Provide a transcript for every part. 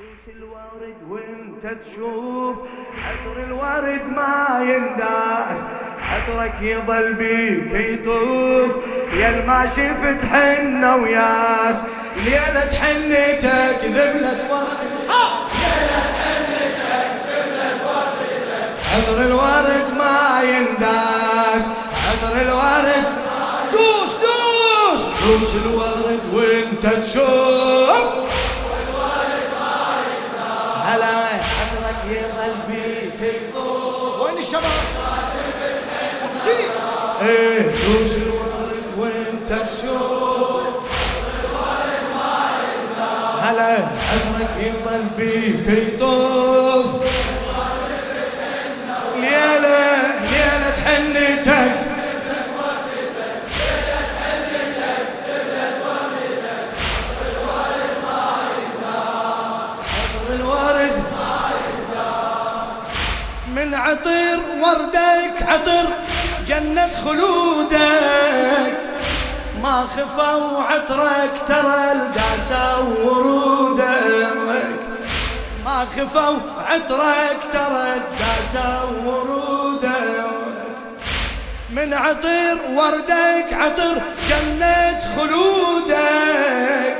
دوس الورد وانت تشوف عطر الورد ما ينداس. عطرك يظل بيك يطوف. يا ما شفت حنة وياس. ليلة حنتك ذبلة ورد عطر الورد ما ينداس. عطر الورد دوس دوس. دوس الورد وانت تشوف. إيه دوس الورد وانت تشوف هلا عطرك يظل بيك يطوف ليلة ليلة حنتك الورد من عطر وردك عطر جنة خلودك. ما خفوا عطرك ترى الداسة ورودك. ما خفوا عطرك ترى الداسة ورودك. من عطر وردك عطر جنة خلودك.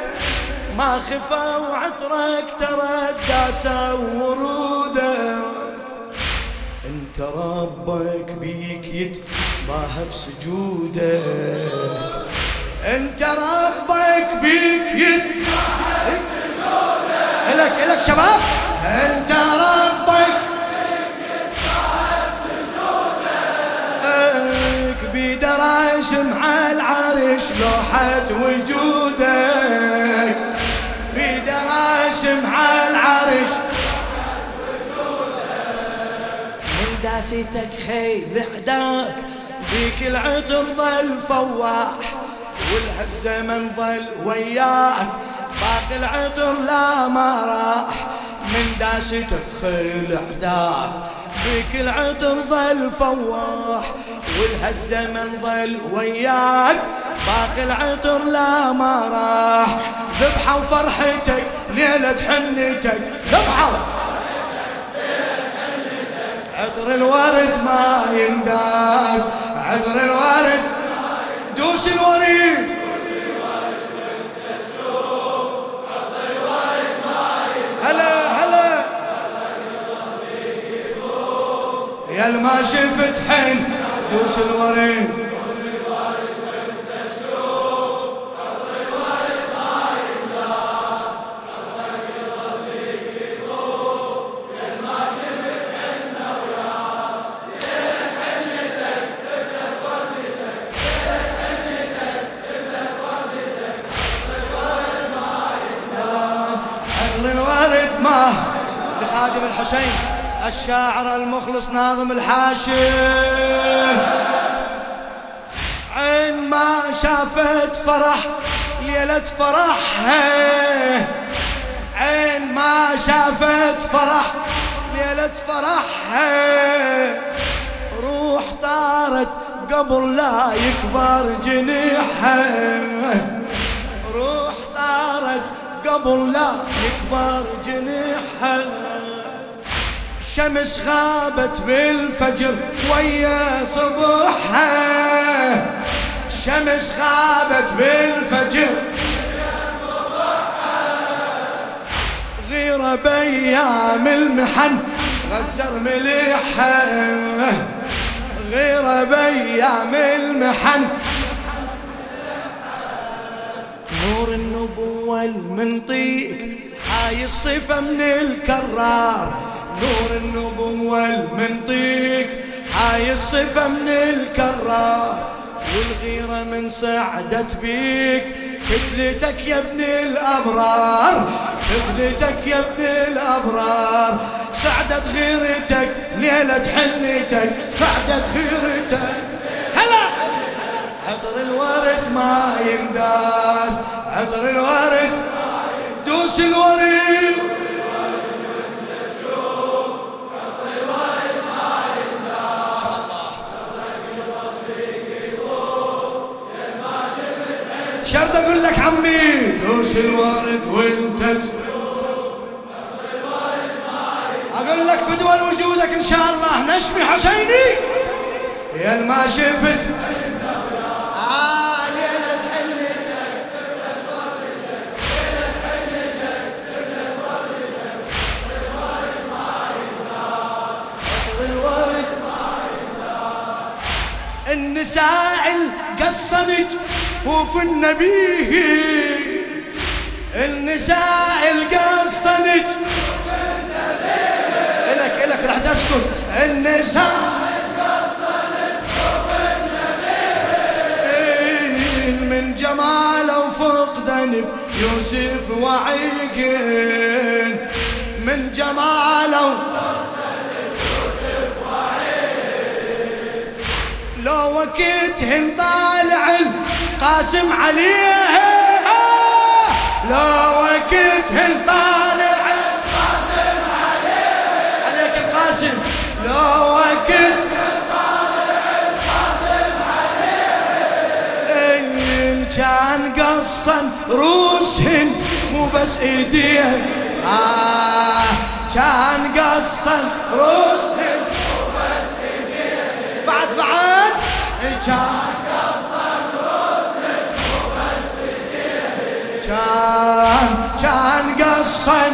ما خفوا عطرك ترى الداسة ورودك. انت ربك بيك يتباهى بسجودك أنت ربك بيك يتباهى بسجودك إلك إلك شباب. أنت ربك بيك. بيدراسم على العرش لوحة وجودك بيدراسم على العرش. من داستك خيل عداك. بيك العطر ظل فواح والهالزمن ظل وياك باقي العطر لا ما راح من داستك خيل عداك بيك العطر ظل فواح والهالزمن ظل وياك باقي العطر لا ما راح ذبحة وفرحتك ليلة حنتك ذبحة! عطر الورد ما ينداس عطر الورد دوس الوريد. يا ما شفت حين دوس الوريد. لخادم الحسين الشاعر المخلص ناظم الحاشم. عين ما شافت فرح ليلة فرحها عين ما شافت فرح ليلة فرحها روح طارت قبل لا يكبر جنيحها روح طارت قبل لا يكبر جنيحها الشمس غابت بالفجر ويا صبحها الشمس غابت بالفجر. غيرة بيام المحن غزر مليحة. غيرة بيام المحن. نور النبوة المنطيك هاي الصفة من الكرار. نور النبوة المنطيك هاي الصفة من الكرار والغيرة من سعدت بيك. كتلتك يا ابن الأبرار كتلتك يا ابن الأبرار. سعدت غيرتك ليلة حنتك. سعدت غيرتك. هلا! عطر الورد ما ينداس. عطر الورد دوس الورد. شرد أقول لك عمي دوس الورد وانت تشوف لك في دول وجودك إن شاء الله نشمي حسيني. يا ما شفت. آه النساء القصنج فوف النبي النساء القصنج. إلك إلك راح تسكت النساء من جماله وفقدان يوسف وعيقين من جماله لو وقتهن طالع القاسم عليه لو وقتهن طالع القاسم عليه عليك القاسم. لو وقت إن كان قصا روسهن مو بس إيديهن. آه كان قصا روسهن مو بس إيديهن. بعد بعد. كان كان قصا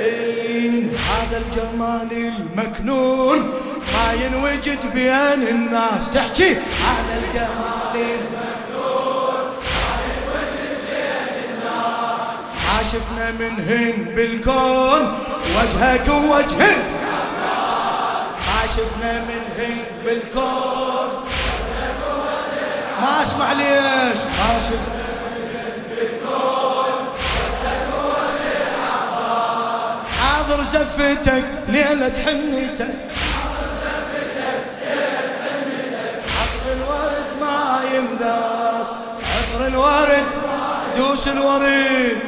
إن هذا الجمال المكنون. ما ينوجد بين الناس. تحكي؟ هذا الجمال المكنون. ما ينوجد بين الناس ما شفنا منهن بالكون. وجهك ووجهن ما شفنا منهن بالكون. ما أسمع ليش. ما شفنا حاضر زفتك ليلة حنيتك عطر الورد ما ينداس عطر الورد دوس الوريد.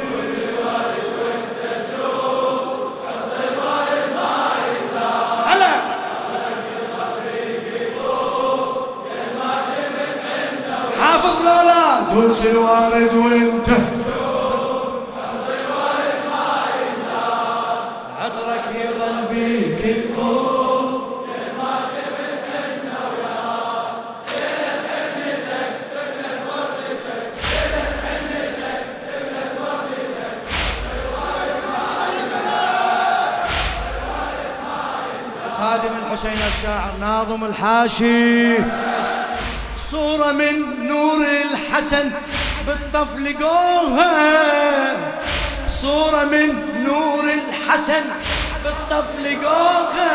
هلا. حافظ لا دوس الورد وانت. الحسين الشاعر ناظم الحاشي. صورة من نور الحسن بالطف لقوها صورة من نور الحسن بالطف لقوها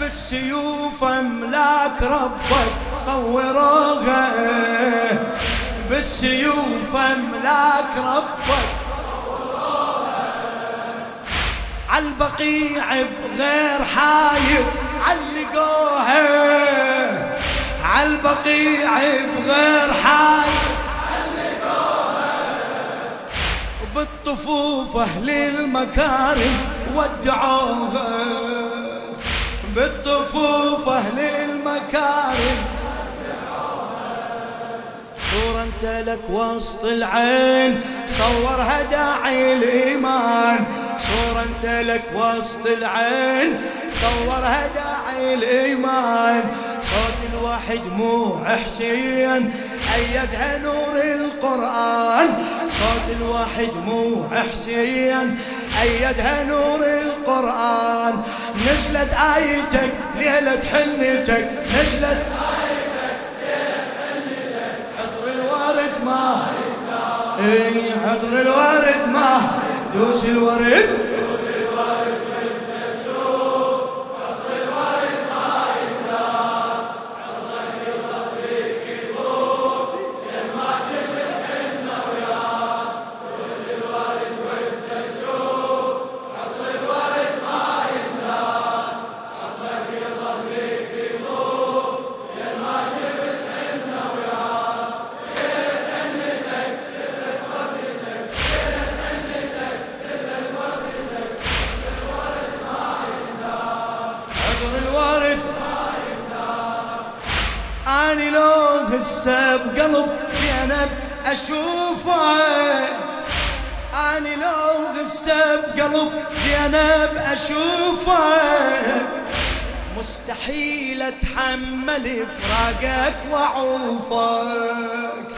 بالسيوف أملاك ربك صوروها. بالسيوف أملاك ربك عالبقيع بغير حاير علقوها. عالبقيع بغير حاير بالطفوف أهل المكارم ودعوها. بالطفوف أهل المكارم. صورة أنت لك وسط العين صورها داعي الإيمان. صورة انت لك وسط العين. صورها داعي الإيمان. صوت الواحد مو حسين. أيدها نور القرآن. صوت الواحد مو حسين. أيدها نور القرآن. نزلت آيتك ليلة حنتك. نزلت حضر الورد ما. اي حضر الورد ما. دوس الورد حضر هسه بقلب زينب أشوفه. اني لو غسه بقلب زينب اشوفك مستحيل أتحمل فراقك وعوفك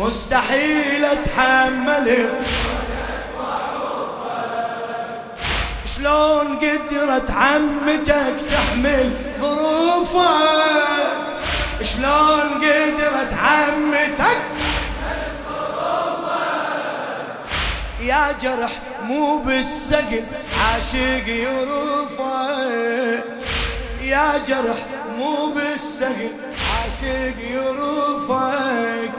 مستحيل أتحمل شلون قدرت عمتك تحمل ظروفك؟ شلون قدرت عمتك؟ يا جرح مو بالسقل عاشق يروفك يا جرح مو بالسهل عاشق يروفك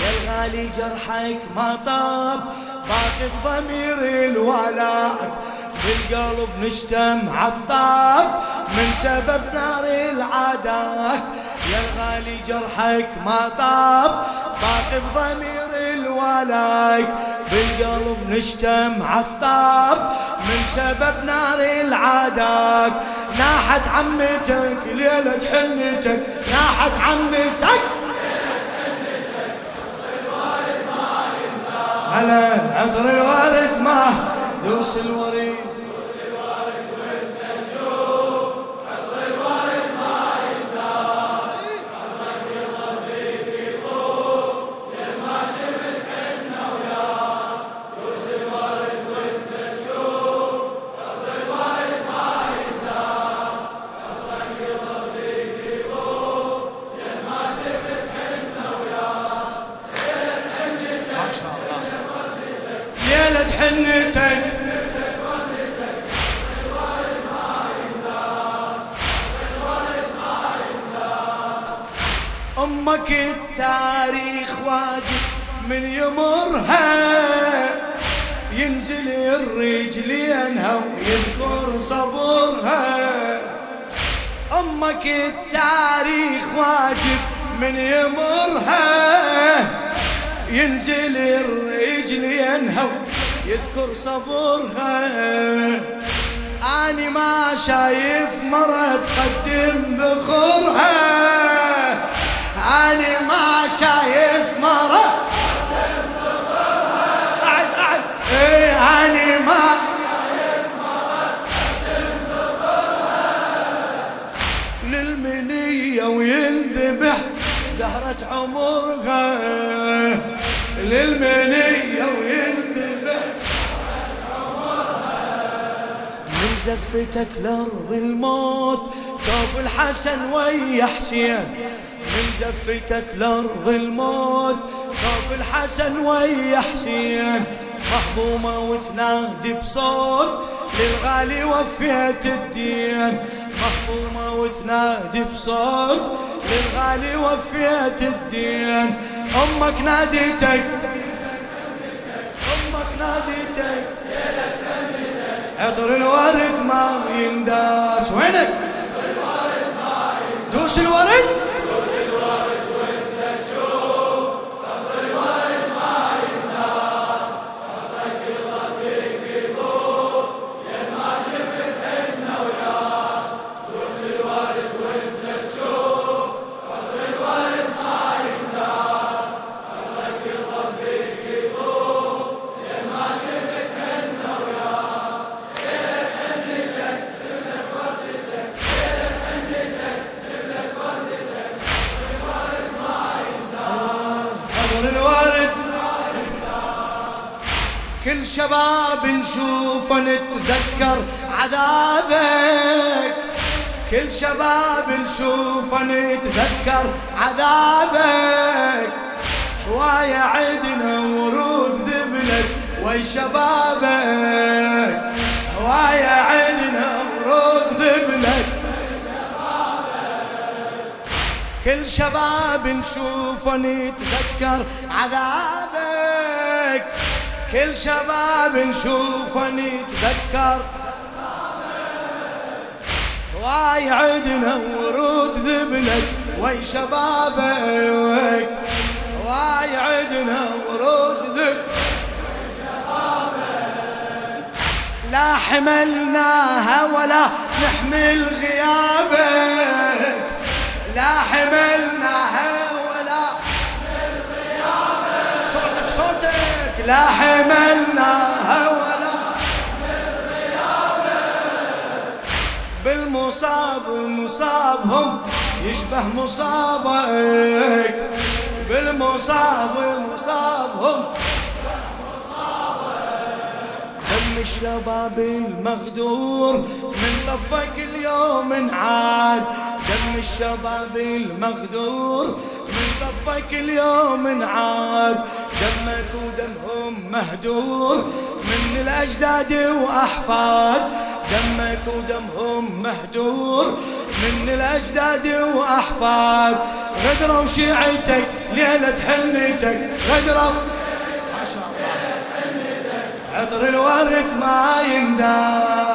يا الغالي جرحك ما طاب باقي بضمير الولاء. بالقلب نشتم عطاب من سبب نار العادات يا الغالي جرحك ما طاب باقي بضمير الولاء بالقلب نشتم عطاب من سبب نار العادات ناحت عمتك ليلة حنتك ناحت عمتك. هلا عطر الوارد ما دوس الوريد. حنتك. أمك التاريخ واجب من يمرها. ينزل الرجلينها ويذكر صبرها. أمك التاريخ واجب من يمرها. ينزل الرجل ينهو يذكر صبرها. أني ما شايف مرة تقدم ذخرها أني ما شايف مرة قعد إيه أني ما وينذبح زهرة عمرها. للمنية زفتك لأرض الموت. كوف الحسن ويا حسين من زفتك لأرض الموت. كوف الحسن ويا حسين مهضومة وتنادي بصوت. للغالي وفيت الدين. مهضومة وتنادي بصوت. للغالي وفيت الدين. أمك ناديتك. أمك ناديتك. عطر الورد ما ينداس. وينك؟ دوس الورد؟ شباب نشوف نتذكر عذابك. كل شباب نشوف نتذكر عذابك. هواية عدنا ورود ذبلك وي شبابك. هواية عدنا ورود ذبلك. كل شباب نشوف نتذكر عذابك. كل شباب نشوفه نتذكر. واي عدنا ورود ذبلك وي شبابك واي عدنا ورود ذبلك لا حملناها ولا نحمل غيابك. لا حملناها لا حملنا ولا بالمصاب مصابهم يشبه مصابك. بالمصاب مصابهم دم الشباب المغدور من طفك اليوم انعاد. دم الشباب المغدور من طفك اليوم انعاد. دمك ودمهم مهدور من الأجداد وأحفاد. دمك ودمهم مهدور من الأجداد وأحفاد. غدروا شيعتك ليلة شاء الله عطر الورد ما ينداس